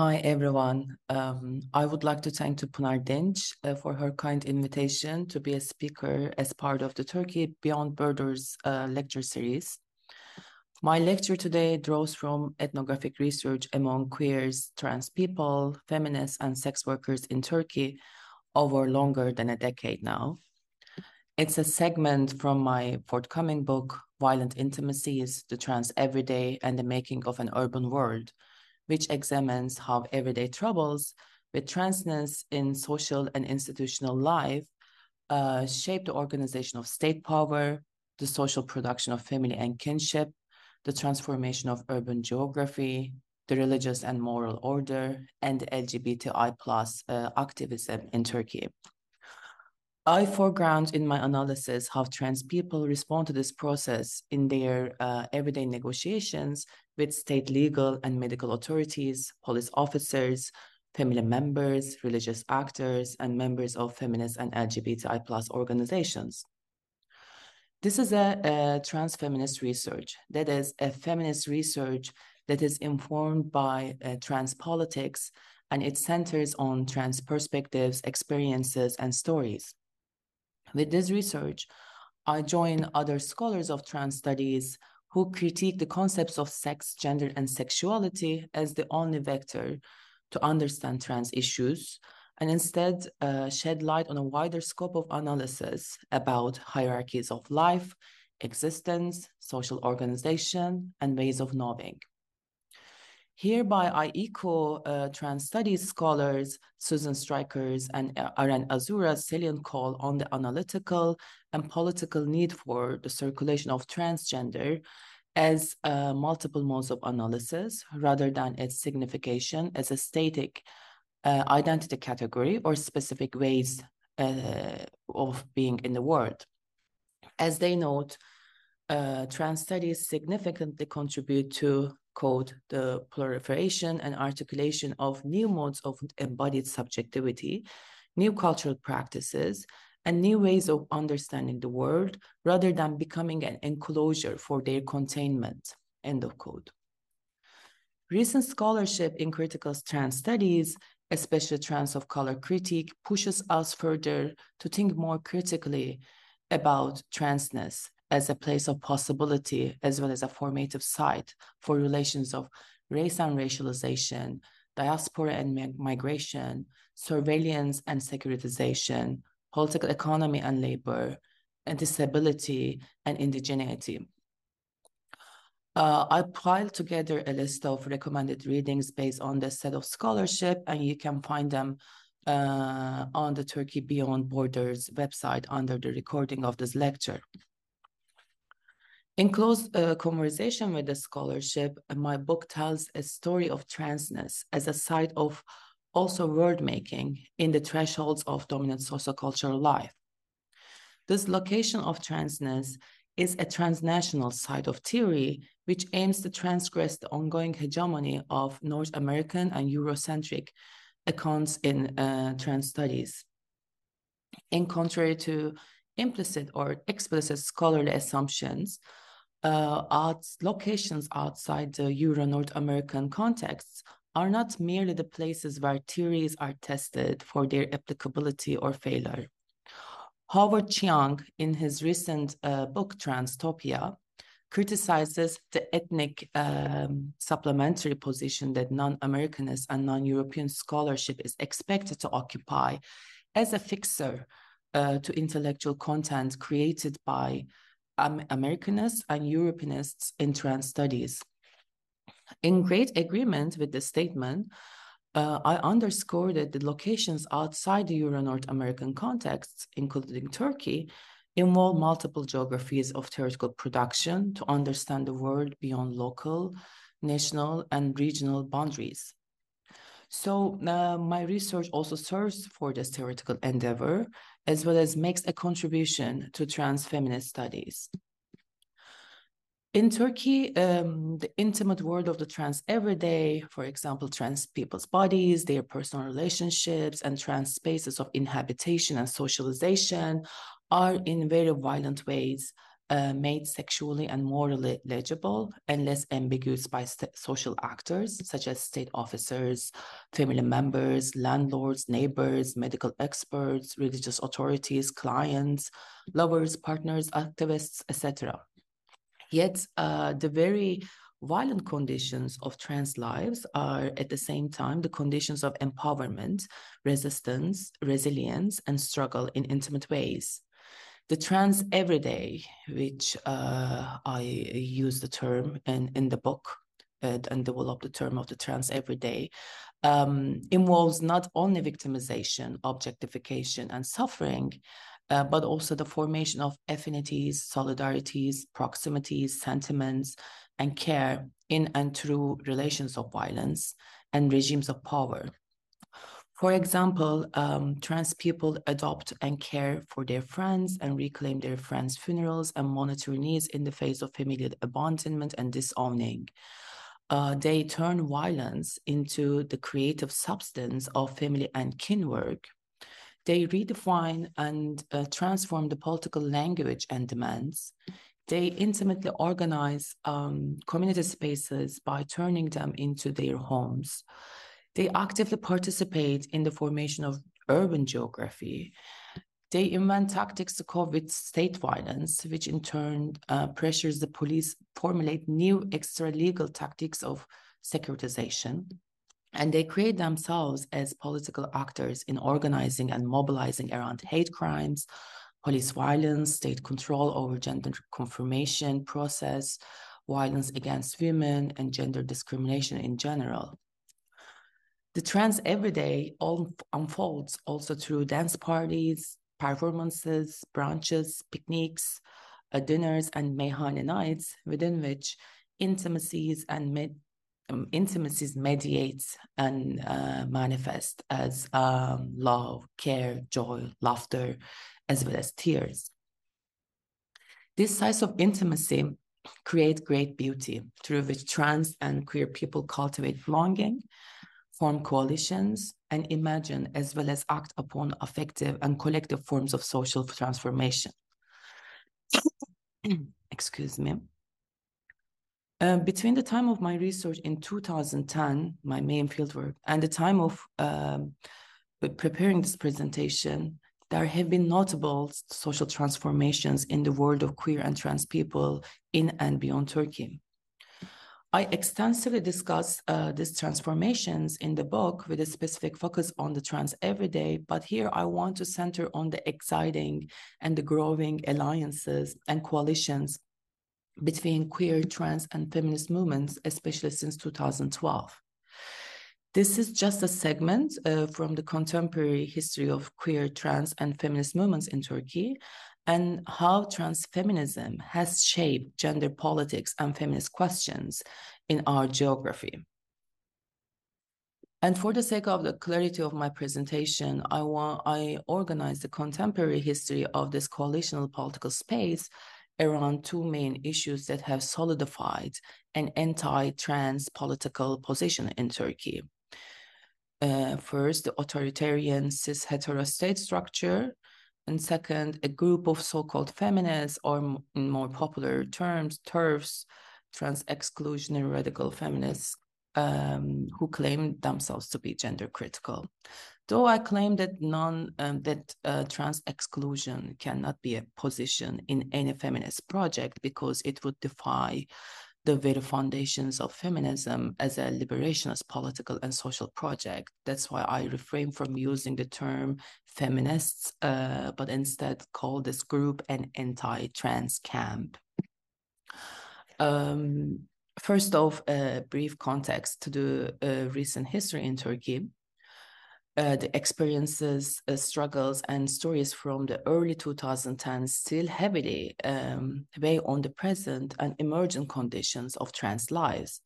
Hi, everyone. Um, I would like to thank to Pınar Dinç uh, for her kind invitation to be a speaker as part of the Turkey Beyond Borders uh, lecture series. My lecture today draws from ethnographic research among queers, trans people, feminists, and sex workers in Turkey over longer than a decade now. It's a segment from my forthcoming book, Violent Intimacies, The Trans Everyday and the Making of an Urban World, which examines how everyday troubles with transness in social and institutional life uh, shape the organization of state power, the social production of family and kinship, the transformation of urban geography, the religious and moral order, and LGBTI plus uh, activism in Turkey. I foreground in my analysis how trans people respond to this process in their uh, everyday negotiations with state legal and medical authorities, police officers, family members, religious actors, and members of feminist and LGBTI plus organizations. This is a, a trans feminist research, that is a feminist research that is informed by uh, trans politics and it centers on trans perspectives, experiences, and stories. With this research, I join other scholars of trans studies who critique the concepts of sex, gender, and sexuality as the only vector to understand trans issues, and instead uh, shed light on a wider scope of analysis about hierarchies of life, existence, social organization, and ways of knowing. Hereby, I echo uh, trans studies scholars Susan Stryker's and Aren Aizura's salient call on the analytical and political need for the circulation of transgender as uh, multiple modes of analysis rather than its signification as a static uh, identity category or specific ways uh, of being in the world. As they note, uh, trans studies significantly contribute to quote the proliferation and articulation of new modes of embodied subjectivity, new cultural practices, and new ways of understanding the world rather than becoming an enclosure for their containment, end of quote. Recent scholarship in critical trans studies, especially trans of color critique, pushes us further to think more critically about transness as a place of possibility as well as a formative site for relations of race and racialization, diaspora and migration, surveillance and securitization, political economy and labor, and disability and indigeneity. Uh, I piled together a list of recommended readings based on the set of scholarship, and you can find them uh, on the Turkey Beyond Borders website under the recording of this lecture. In close uh, conversation with the scholarship, my book tells a story of transness as a site of also world making in the thresholds of dominant sociocultural life. This location of transness is a transnational site of theory which aims to transgress the ongoing hegemony of North American and Eurocentric accounts in uh, trans studies. In contrary to implicit or explicit scholarly assumptions, uh, out, locations outside the Euro North American contexts are not merely the places where theories are tested for their applicability or failure. Howard Chiang, in his recent uh, book Transtopia, criticizes the ethnic um, supplementary position that non-Americanist and non-European scholarship is expected to occupy as a fixer uh, to intellectual content created by um, Americanists and Europeanists in trans studies. In great agreement with this statement, uh, I underscore that the locations outside the Euro North American contexts, including Turkey, involve multiple geographies of theoretical production to understand the world beyond local, national, and regional boundaries. So uh, my research also serves for this theoretical endeavor, as well as makes a contribution to trans feminist studies. In Turkey, um, the intimate world of the trans everyday, for example, trans people's bodies, their personal relationships, and trans spaces of inhabitation and socialization are in very violent ways uh, made sexually and morally legible and less ambiguous by social actors such as state officers, family members, landlords, neighbors, medical experts, religious authorities, clients, lovers, partners, activists, etc. Yet uh, the very violent conditions of trans lives are at the same time the conditions of empowerment, resistance, resilience, and struggle in intimate ways. The trans everyday, which uh, I use the term in, in the book uh, and develop the term of the trans everyday, um, involves not only victimization, objectification, and suffering, uh, but also the formation of affinities, solidarities, proximities, sentiments, and care in and through relations of violence and regimes of power. For example, um, trans people adopt and care for their friends and reclaim their friends' funerals and monitor needs in the face of familial abandonment and disowning. Uh, they turn violence into the creative substance of family and kin work. They redefine and uh, transform the political language and demands. They intimately organize um, community spaces by turning them into their homes. They actively participate in the formation of urban geography. They invent tactics to cope with state violence, which in turn uh, pressures the police formulate new extra-legal tactics of securitization. And they create themselves as political actors in organizing and mobilizing around hate crimes, police violence, state control over gender confirmation process, violence against women, and gender discrimination in general. The trans everyday all unfolds also through dance parties, performances, brunches, picnics, uh, dinners, and meyhane nights, within which intimacies and med- um, intimacies mediate and uh, manifest as um, love, care, joy, laughter, as well as tears. This size of intimacy create great beauty through which trans and queer people cultivate belonging form coalitions, and imagine as well as act upon effective and collective forms of social transformation. Excuse me. Uh, between the time of my research in 2010, my main fieldwork, and the time of um, preparing this presentation, there have been notable social transformations in the world of queer and trans people in and beyond Turkey. I extensively discuss uh, these transformations in the book with a specific focus on the trans everyday, but here I want to center on the exciting and the growing alliances and coalitions between queer, trans, and feminist movements, especially since 2012. This is just a segment uh, from the contemporary history of queer, trans, and feminist movements in Turkey, and how transfeminism has shaped gender politics and feminist questions in our geography. And for the sake of the clarity of my presentation, I want I organized the contemporary history of this coalitional political space around two main issues that have solidified an anti-trans political position in Turkey. Uh, first, the authoritarian cis hetero state structure and second, a group of so-called feminists, or in more popular terms, TERFs, trans-exclusionary radical feminists, um, who claim themselves to be gender critical. Though I claim that non um, that uh, trans exclusion cannot be a position in any feminist project because it would defy the very foundations of feminism as a liberationist political and social project. That's why I refrain from using the term feminists, uh, but instead call this group an anti trans camp. Um, first off, a brief context to the uh, recent history in Turkey. Uh, the experiences, uh, struggles, and stories from the early 2010s still heavily um, weigh on the present and emergent conditions of trans lives.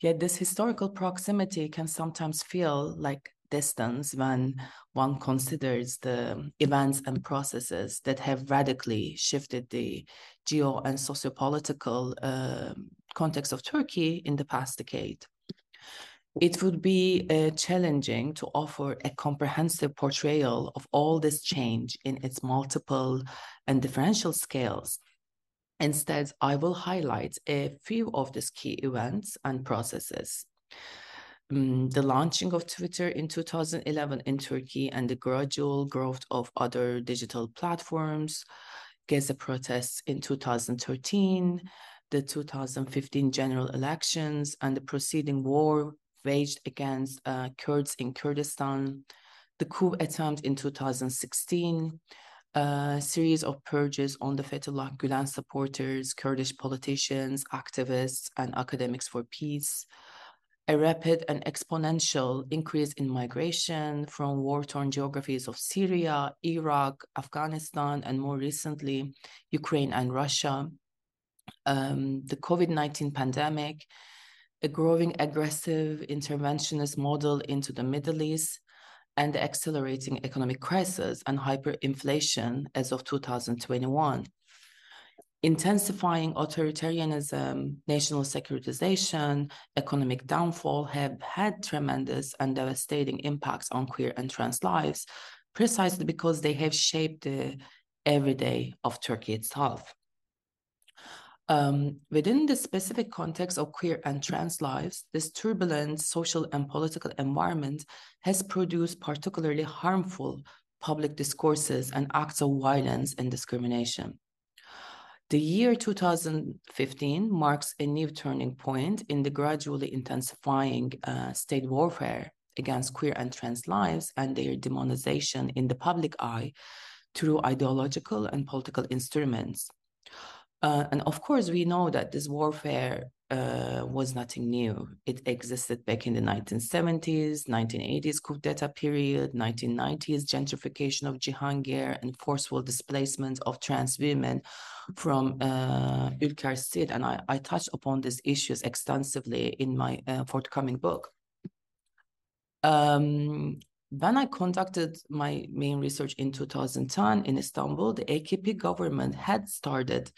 Yet this historical proximity can sometimes feel like distance when one considers the events and processes that have radically shifted the geo and sociopolitical uh, context of Turkey in the past decade it would be uh, challenging to offer a comprehensive portrayal of all this change in its multiple and differential scales. Instead, I will highlight a few of these key events and processes. Um, the launching of Twitter in 2011 in Turkey and the gradual growth of other digital platforms, Gezi protests in 2013, the 2015 general elections, and the preceding war waged against uh, Kurds in Kurdistan, the coup attempt in 2016, a series of purges on the Fethullah Gulen supporters, Kurdish politicians, activists, and academics for peace, a rapid and exponential increase in migration from war-torn geographies of Syria, Iraq, Afghanistan, and more recently, Ukraine and Russia, um, the COVID-19 pandemic, a growing aggressive interventionist model into the Middle East, and the accelerating economic crisis and hyperinflation as of 2021. Intensifying authoritarianism, national securitization, economic downfall have had tremendous and devastating impacts on queer and trans lives, precisely because they have shaped the everyday of Turkey itself. Um, within the specific context of queer and trans lives, this turbulent social and political environment has produced particularly harmful public discourses and acts of violence and discrimination. The year 2015 marks a new turning point in the gradually intensifying uh, state warfare against queer and trans lives and their demonization in the public eye through ideological and political instruments. Uh, and of course, we know that this warfare uh, was nothing new. It existed back in the 1970s, 1980s coup d'etat period, 1990s gentrification of Cihangir and forceful displacement of trans women from uh, Ülker Sit. And I, I touched upon these issues extensively in my uh, forthcoming book. Um, when I conducted my main research in 2010 in Istanbul, the AKP government had started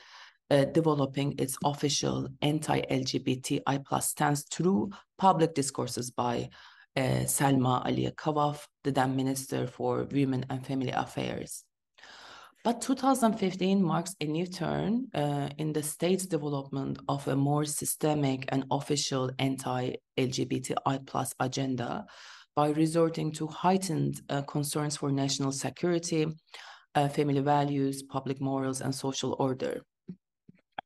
uh, developing its official anti-LGBTI plus stance through public discourses by uh, Selma Aliye Kavaf, the then Minister for Women and Family Affairs. But 2015 marks a new turn uh, in the state's development of a more systemic and official anti-LGBTI plus agenda by resorting to heightened uh, concerns for national security, uh, family values, public morals, and social order.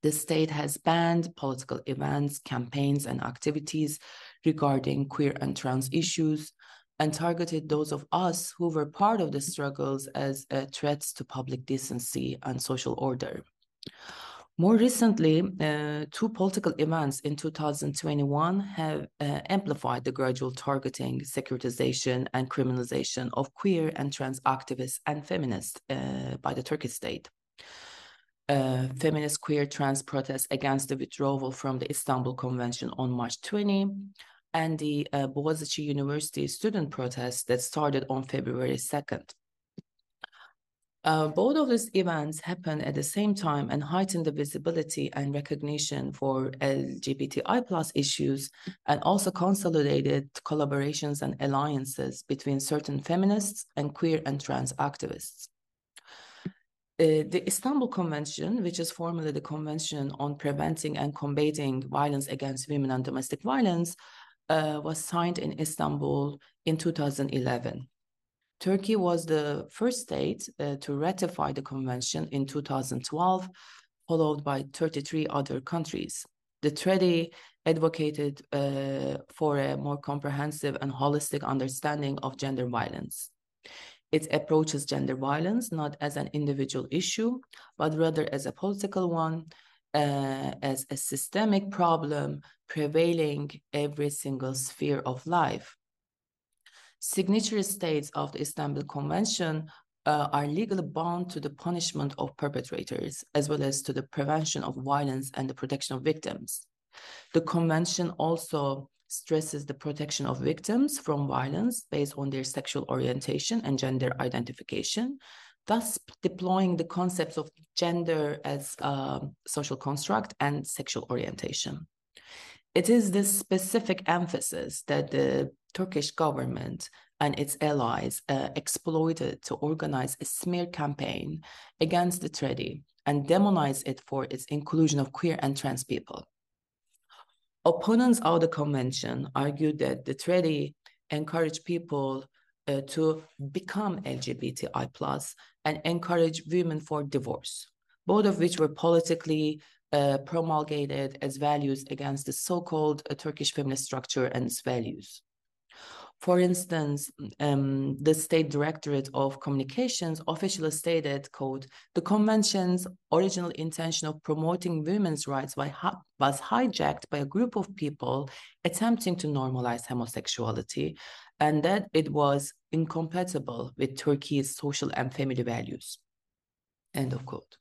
The state has banned political events, campaigns, and activities regarding queer and trans issues and targeted those of us who were part of the struggles as uh, threats to public decency and social order. More recently, uh, two political events in 2021 have uh, amplified the gradual targeting, securitization, and criminalization of queer and trans activists and feminists uh, by the Turkish state feminist queer trans protests against the withdrawal from the Istanbul Convention on March 20, and the uh, Boğaziçi University student protest that started on February 2nd. Uh, both of these events happened at the same time and heightened the visibility and recognition for LGBTI plus issues and also consolidated collaborations and alliances between certain feminists and queer and trans activists. Uh, the Istanbul Convention, which is formally the Convention on Preventing and Combating Violence Against Women and Domestic Violence, uh, was signed in Istanbul in 2011. Turkey was the first state uh, to ratify the convention in 2012, followed by 33 other countries. The treaty advocated uh, for a more comprehensive and holistic understanding of gender violence. It approaches gender violence not as an individual issue, but rather as a political one, uh, as a systemic problem prevailing every single sphere of life. Signatory states of the Istanbul Convention uh, are legally bound to the punishment of perpetrators, as well as to the prevention of violence and the protection of victims. The convention also stresses the protection of victims from violence based on their sexual orientation and gender identification, thus deploying the concepts of gender as a social construct and sexual orientation. It is this specific emphasis that the Turkish government and its allies uh, exploited to organize a smear campaign against the treaty and demonize it for its inclusion of queer and trans people. Opponents of the convention argued that the treaty encouraged people uh, to become LGBTI plus and encourage women for divorce, both of which were politically uh, promulgated as values against the so-called uh, Turkish feminist structure and its values. For instance, um, the State Directorate of Communications officially stated, quote, the convention's original intention of promoting women's rights was hijacked by a group of people attempting to normalize homosexuality and that it was incompatible with Turkey's social and family values, end of quote.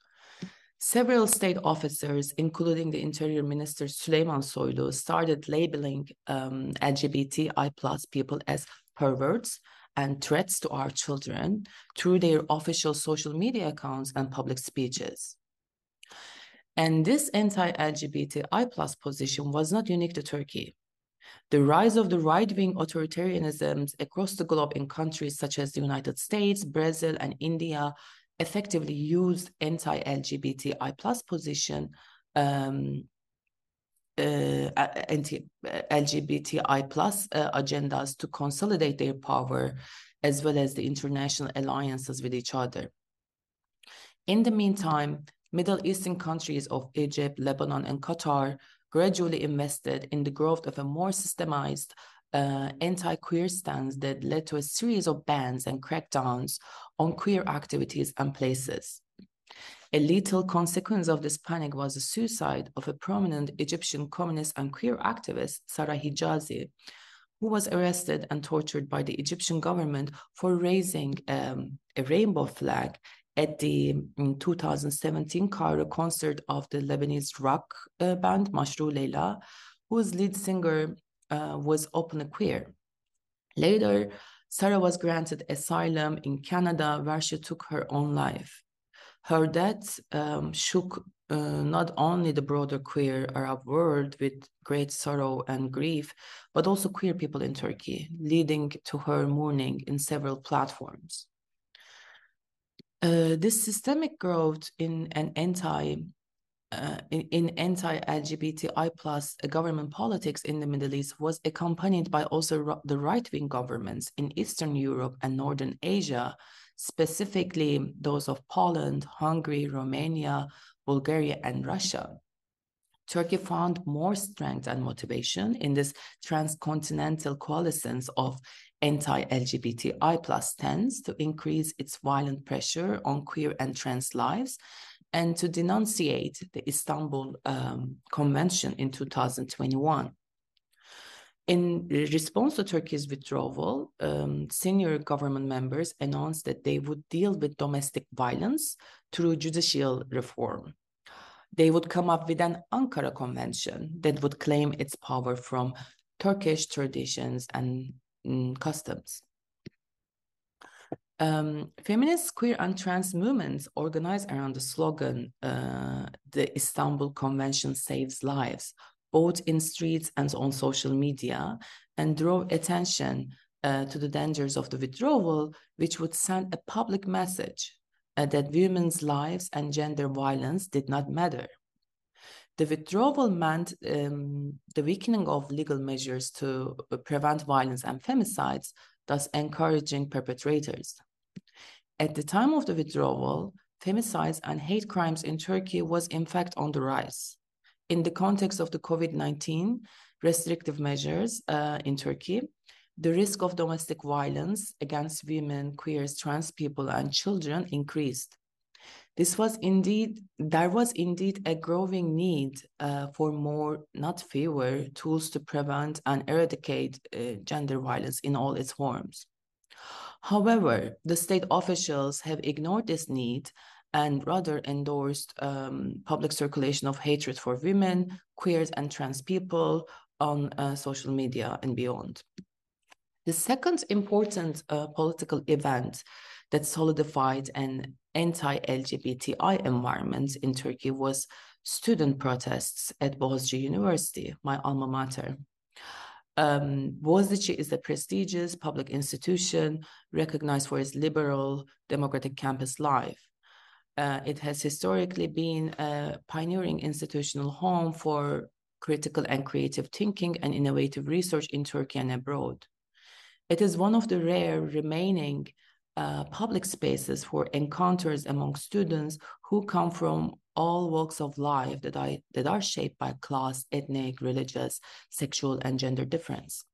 Several state officers, including the Interior Minister Süleyman Soylu, started labeling um, LGBTI plus people as perverts and threats to our children through their official social media accounts and public speeches. And this anti-LGBTI plus position was not unique to Turkey. The rise of the right-wing authoritarianisms across the globe in countries such as the United States, Brazil, and India effectively used anti-LGBTI plus position um, uh, anti-LGBTI plus uh, agendas to consolidate their power, as well as the international alliances with each other. In the meantime, Middle Eastern countries of Egypt, Lebanon, and Qatar gradually invested in the growth of a more systemized uh, anti-queer stance that led to a series of bans and crackdowns on queer activities and places. A lethal consequence of this panic was the suicide of a prominent Egyptian communist and queer activist, Sarah Hijazi, who was arrested and tortured by the Egyptian government for raising um, a rainbow flag at the 2017 Cairo concert of the Lebanese rock uh, band Mashrou Leila, whose lead singer uh, was openly queer. Later, Sarah was granted asylum in Canada where she took her own life. Her death um, shook uh, not only the broader queer Arab world with great sorrow and grief, but also queer people in Turkey, leading to her mourning in several platforms. Uh, this systemic growth in an anti uh, in, anti-LGBTI plus government politics in the Middle East was accompanied by also the right-wing governments in Eastern Europe and Northern Asia, specifically those of Poland, Hungary, Romania, Bulgaria, and Russia. Turkey found more strength and motivation in this transcontinental coalescence of anti-LGBTI plus to increase its violent pressure on queer and trans lives and to denunciate the Istanbul um, Convention in 2021. In response to Turkey's withdrawal, um, senior government members announced that they would deal with domestic violence through judicial reform. They would come up with an Ankara Convention that would claim its power from Turkish traditions and mm, customs. Um, feminist, queer, and trans movements organized around the slogan, uh, the Istanbul Convention saves lives, both in streets and on social media, and drove attention uh, to the dangers of the withdrawal, which would send a public message uh, that women's lives and gender violence did not matter. The withdrawal meant um, the weakening of legal measures to prevent violence and femicides, thus encouraging perpetrators. At the time of the withdrawal, femicides and hate crimes in Turkey was in fact on the rise. In the context of the COVID-19 restrictive measures uh, in Turkey, the risk of domestic violence against women, queers, trans people, and children increased. This was indeed, there was indeed a growing need uh, for more, not fewer, tools to prevent and eradicate uh, gender violence in all its forms. However, the state officials have ignored this need and rather endorsed um, public circulation of hatred for women, queers, and trans people on uh, social media and beyond. The second important uh, political event that solidified an anti-LGBTI environment in Turkey was student protests at Boğaziçi University, my alma mater. Um, Boğaziçi is a prestigious public institution recognized for its liberal democratic campus life. Uh, it has historically been a pioneering institutional home for critical and creative thinking and innovative research in Turkey and abroad. It is one of the rare remaining uh, public spaces for encounters among students who come from all walks of life that, I, that are shaped by class, ethnic, religious, sexual, and gender difference.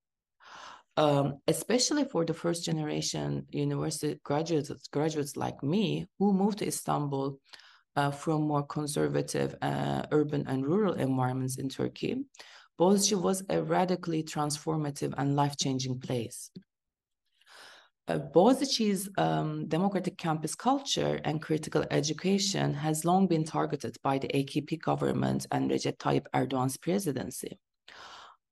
Um, especially for the first generation university graduates, graduates like me who moved to Istanbul uh, from more conservative uh, urban and rural environments in Turkey, Boğaziçi was a radically transformative and life-changing place. Uh, um, democratic campus culture and critical education has long been targeted by the AKP government and Recep Tayyip Erdogan's presidency.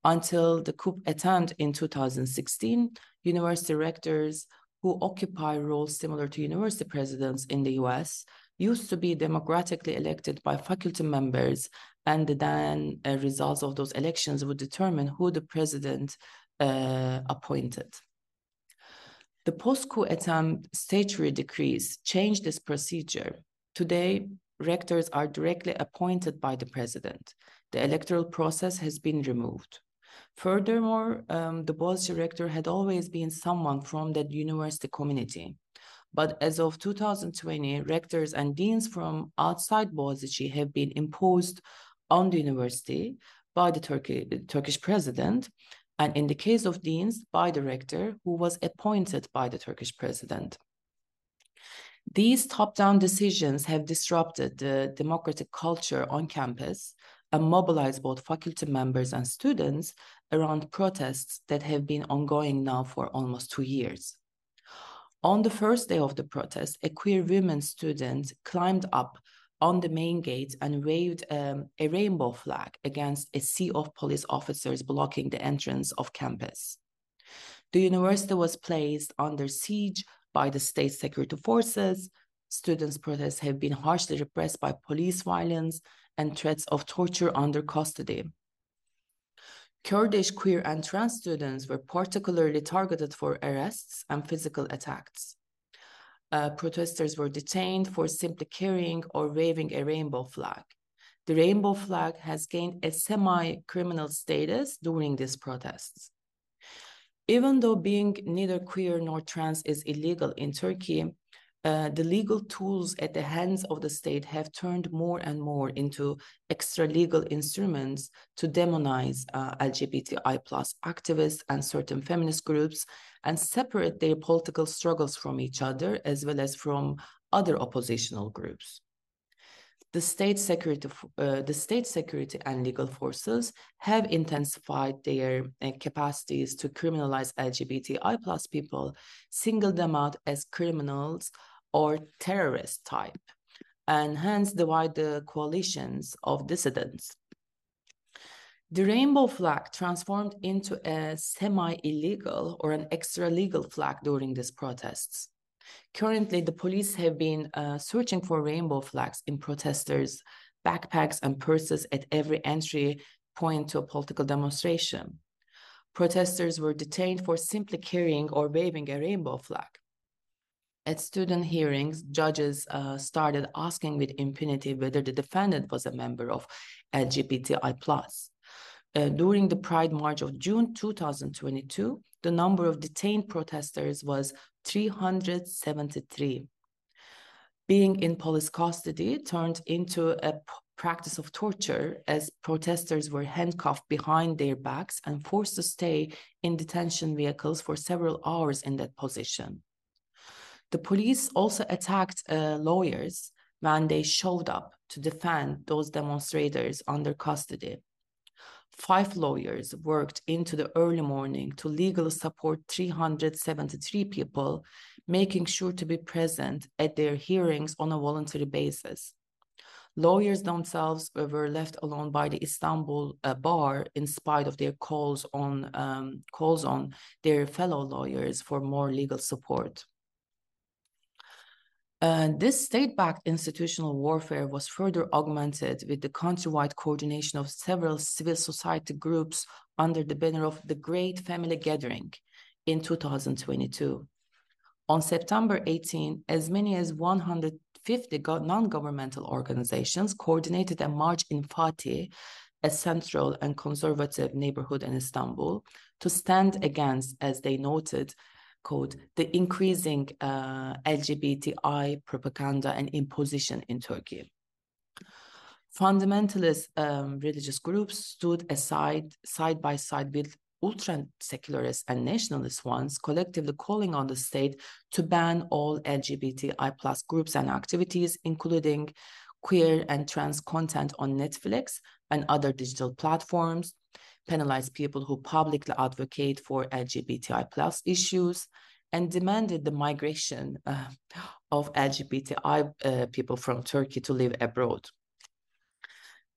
Until the coup attempt in 2016, university rectors who occupy roles similar to university presidents in the US used to be democratically elected by faculty members, and then uh, results of those elections would determine who the president uh, appointed. The post-coup attempt statutory decrees changed this procedure. Today, rectors are directly appointed by the president. The electoral process has been removed. Furthermore, um, the Boğaziçi rector had always been someone from that university community. But as of 2020, rectors and deans from outside Boğaziçi have been imposed on the university by the Turkey, Turkish president, and in the case of deans, by the rector, who was appointed by the Turkish president. These top-down decisions have disrupted the democratic culture on campus and mobilize both faculty members and students around protests that have been ongoing now for almost two years. On the first day of the protest, a queer women student climbed up on the main gate and waved um, a rainbow flag against a sea of police officers blocking the entrance of campus. The university was placed under siege by the state security forces. Students' protests have been harshly repressed by police violence and threats of torture under custody. Kurdish queer and trans students were particularly targeted for arrests and physical attacks. Uh, protesters were detained for simply carrying or waving a rainbow flag. The rainbow flag has gained a semi criminal status during these protests. Even though being neither queer nor trans is illegal in Turkey, uh, the legal tools at the hands of the state have turned more and more into extra legal instruments to demonize uh, LGBTI plus activists and certain feminist groups and separate their political struggles from each other as well as from other oppositional groups. The state security, uh, the state security and legal forces have intensified their uh, capacities to criminalize LGBTI plus people, single them out as criminals or terrorist type, and hence divide the coalitions of dissidents. The rainbow flag transformed into a semi-illegal or an extra-legal flag during these protests. Currently, the police have been uh, searching for rainbow flags in protesters' backpacks and purses at every entry point to a political demonstration. Protesters were detained for simply carrying or waving a rainbow flag. At student hearings, judges uh, started asking with impunity whether the defendant was a member of LGBTI+. Uh, during the Pride March of June 2022, the number of detained protesters was 373. Being in police custody turned into a practice of torture as protesters were handcuffed behind their backs and forced to stay in detention vehicles for several hours in that position. The police also attacked uh, lawyers when they showed up to defend those demonstrators under custody. Five lawyers worked into the early morning to legally support 373 people, making sure to be present at their hearings on a voluntary basis. Lawyers themselves were left alone by the Istanbul uh, bar in spite of their calls on um, calls on their fellow lawyers for more legal support. Uh, this state-backed institutional warfare was further augmented with the countrywide coordination of several civil society groups under the banner of the Great Family Gathering in 2022. On September 18, as many as 150 50 non-governmental organizations coordinated a march in Fatih, a central and conservative neighborhood in Istanbul, to stand against, as they noted, quote, the increasing uh, LGBTI propaganda and imposition in Turkey. Fundamentalist um, religious groups stood aside, side by side with ultra secularists and nationalist ones, collectively calling on the state to ban all LGBTI plus groups and activities, including queer and trans content on Netflix and other digital platforms, penalize people who publicly advocate for LGBTI plus issues, and demanded the migration uh, of LGBTI uh, people from Turkey to live abroad.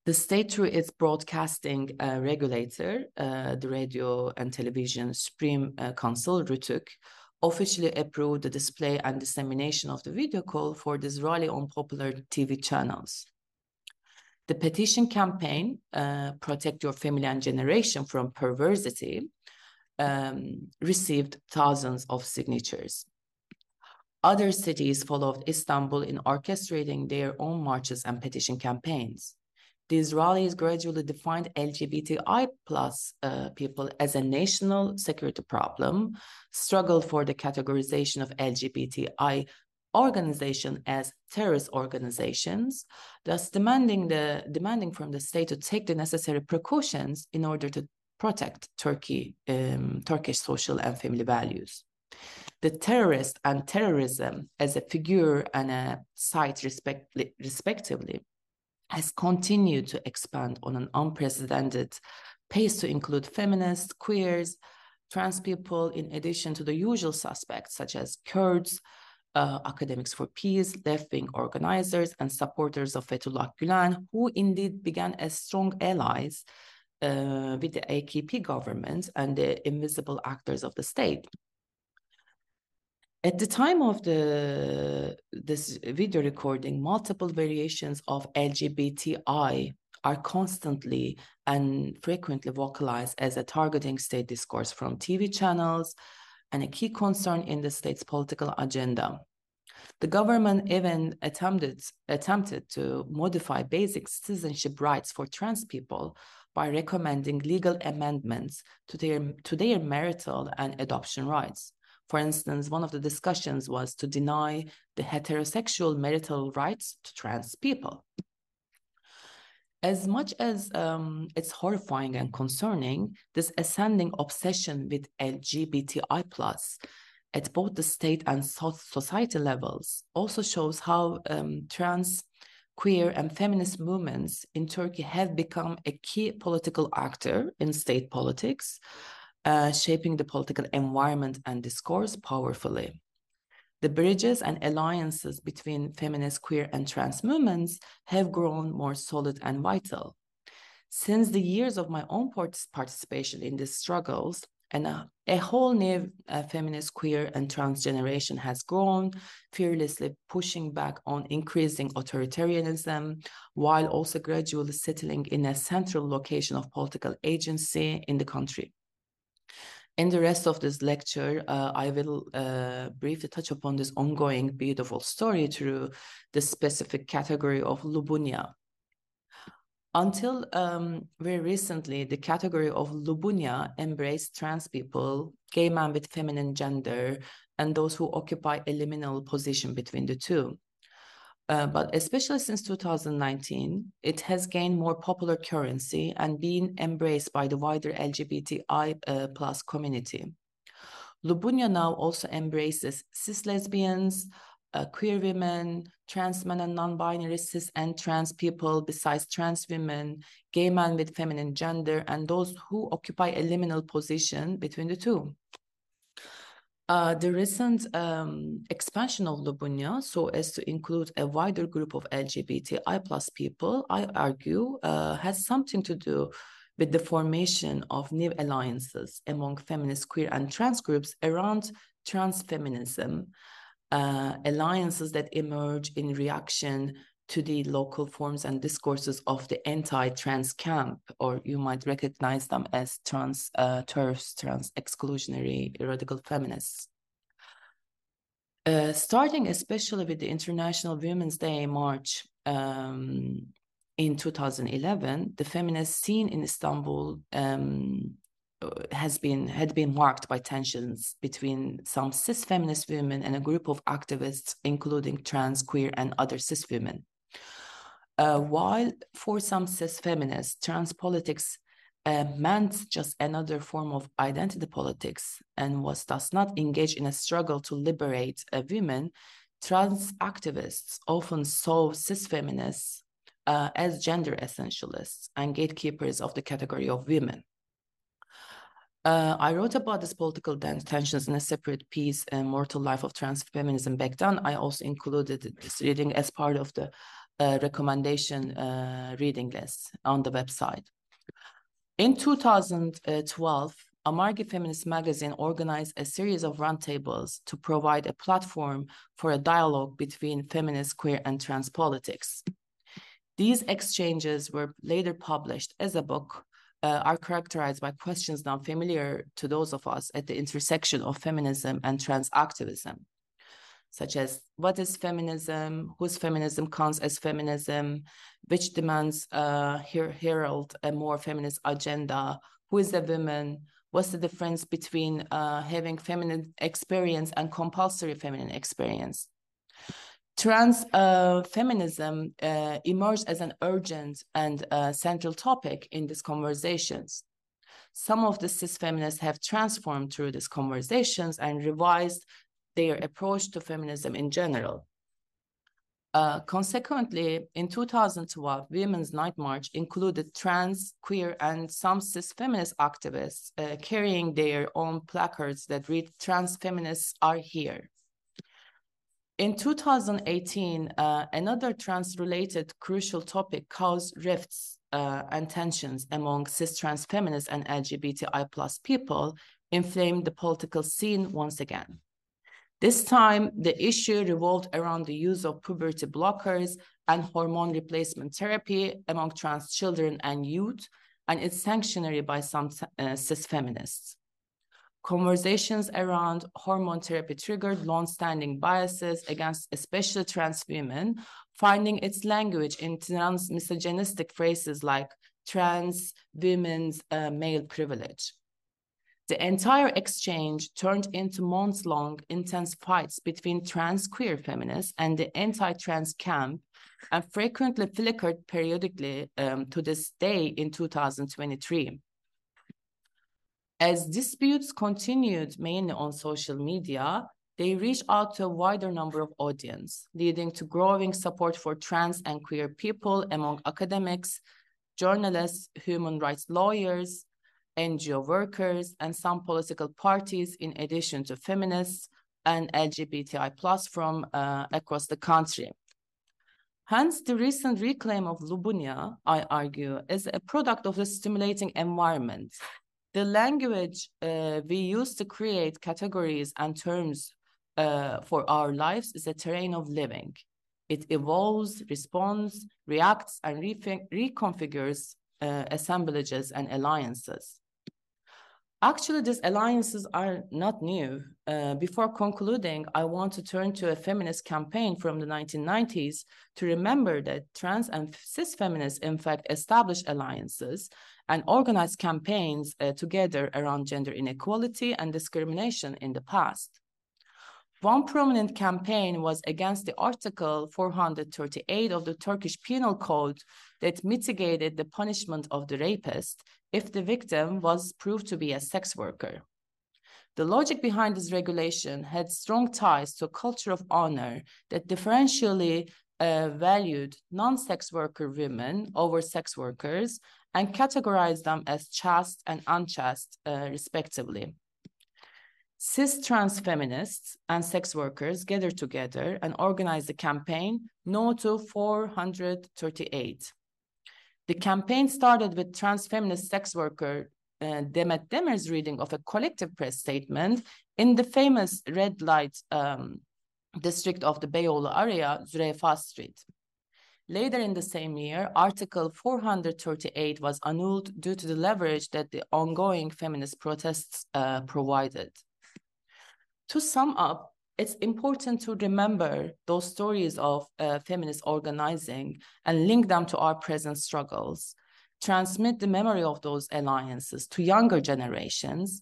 The state, through its broadcasting uh, regulator, uh, the Radio and Television Supreme uh, Council, RTÜK, officially approved the display and dissemination of the video call for this rally on popular TV channels. The petition campaign, uh, Protect Your Family and Generation from Perversity, um, received thousands of signatures. Other cities followed Istanbul in orchestrating their own marches and petition campaigns. These rallies gradually defined LGBTI plus uh, people as a national security problem, struggled for the categorization of LGBTI organization as terrorist organizations, thus demanding the demanding from the state to take the necessary precautions in order to protect Turkey, um, Turkish social and family values. The terrorist and terrorism as a figure and a site respect, respectively has continued to expand on an unprecedented pace to include feminists, queers, trans people, in addition to the usual suspects such as Kurds, uh, Academics for Peace, left-wing organizers, and supporters of Fethullah Gulen, who indeed began as strong allies uh, with the AKP government and the invisible actors of the state. At the time of the this video recording, multiple variations of LGBTI are constantly and frequently vocalized as a targeting state discourse from TV channels and a key concern in the state's political agenda. The government even attempted, attempted to modify basic citizenship rights for trans people by recommending legal amendments to their, to their marital and adoption rights. For instance, one of the discussions was to deny the heterosexual marital rights to trans people. As much as um, it's horrifying and concerning, this ascending obsession with LGBTI plus at both the state and society levels also shows how um, trans, queer, and feminist movements in Turkey have become a key political actor in state politics, uh, shaping the political environment and discourse powerfully. The bridges and alliances between feminist, queer, and trans movements have grown more solid and vital. Since the years of my own participation in these struggles, and a, a whole new uh, feminist, queer, and trans generation has grown, fearlessly pushing back on increasing authoritarianism, while also gradually settling in a central location of political agency in the country. In the rest of this lecture, uh, I will uh, briefly touch upon this ongoing beautiful story through the specific category of Lubunya. Until um, very recently, the category of Lubunya embraced trans people, gay men with feminine gender, and those who occupy a liminal position between the two. Uh, but especially since 2019, it has gained more popular currency and been embraced by the wider LGBTI uh, plus community. Lubunya now also embraces cis lesbians, uh, queer women, trans men and non-binary cis and trans people besides trans women, gay men with feminine gender, and those who occupy a liminal position between the two. Uh, the recent um, expansion of Lubunya, so as to include a wider group of LGBTI plus people, I argue, uh, has something to do with the formation of new alliances among feminist, queer, and trans groups around trans feminism, uh, alliances that emerge in reaction to the local forms and discourses of the anti-trans camp, or you might recognize them as trans uh, TERFs, trans exclusionary radical feminists. Uh, starting especially with the International Women's Day March um, in 2011, the feminist scene in Istanbul um, has been had been marked by tensions between some cis feminist women and a group of activists, including trans, queer, and other cis women. Uh, while for some cis feminists, trans politics uh, meant just another form of identity politics and was thus not engaged in a struggle to liberate a women, trans activists often saw cis feminists uh, as gender essentialists and gatekeepers of the category of women. Uh, I wrote about this political tensions in a separate piece, Mortal Life of Trans Feminism back then. I also included this reading as part of the recommendation uh, reading list on the website. In 2012, Amargi Feminist Magazine organized a series of roundtables to provide a platform for a dialogue between feminist, queer, and trans politics. These exchanges were later published as a book, uh, are characterized by questions now familiar to those of us at the intersection of feminism and trans activism such as what is feminism, whose feminism counts as feminism, which demands uh, her herald a more feminist agenda, who is a woman, what's the difference between uh, having feminine experience and compulsory feminine experience. Trans uh, feminism uh, emerged as an urgent and uh, central topic in these conversations. Some of the cis feminists have transformed through these conversations and revised their approach to feminism in general. Uh, consequently, in 2012, Women's Night March included trans, queer, and some cis feminist activists uh, carrying their own placards that read, Trans feminists are here. In 2018, uh, another trans related crucial topic caused rifts uh, and tensions among cis trans feminists and LGBTI plus people, inflamed the political scene once again. This time, the issue revolved around the use of puberty blockers and hormone replacement therapy among trans children and youth, and its sanctionary by some uh, cis feminists. Conversations around hormone therapy triggered long-standing biases against especially trans women, finding its language in trans misogynistic phrases like trans women's uh, male privilege. The entire exchange turned into months long intense fights between trans queer feminists and the anti trans camp, and frequently flickered periodically um, to this day in 2023. As disputes continued mainly on social media, they reached out to a wider number of audience, leading to growing support for trans and queer people among academics, journalists, human rights lawyers, NGO workers, and some political parties, in addition to feminists and LGBTI plus from uh, across the country. Hence, the recent reclaim of Lubunya, I argue, is a product of the stimulating environment. The language uh, we use to create categories and terms uh, for our lives is a terrain of living. It evolves, responds, reacts, and re reconfigures uh, assemblages and alliances. Actually, these alliances are not new. Uh, before concluding, I want to turn to a feminist campaign from the 1990s to remember that trans and cis feminists, in fact, established alliances and organized campaigns uh, together around gender inequality and discrimination in the past. One prominent campaign was against the Article 438 of the Turkish Penal Code that mitigated the punishment of the rapist if the victim was proved to be a sex worker. The logic behind this regulation had strong ties to a culture of honor that differentially uh, valued non-sex worker women over sex workers and categorized them as chaste and unchaste, uh, respectively. Cis trans feminists and sex workers gathered together and organized a campaign, No to 438. The campaign started with trans feminist sex worker uh, Demet Demir's reading of a collective press statement in the famous red light um, district of the Beyoğlu area, Zürafa Street. Later in the same year, Article 438 was annulled due to the leverage that the ongoing feminist protests uh, provided. To sum up, it's important to remember those stories of uh, feminist organizing and link them to our present struggles, transmit the memory of those alliances to younger generations,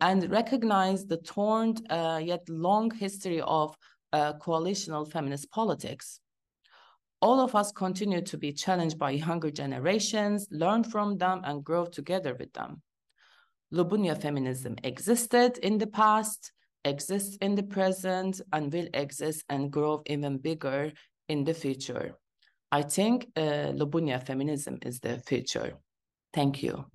and recognize the torn uh, yet long history of uh, coalitional feminist politics. All of us continue to be challenged by younger generations, learn from them, and grow together with them. Lubunya feminism existed in the past, exists in the present and will exist and grow even bigger in the future. I think uh, Lubunya feminism is the future. Thank you.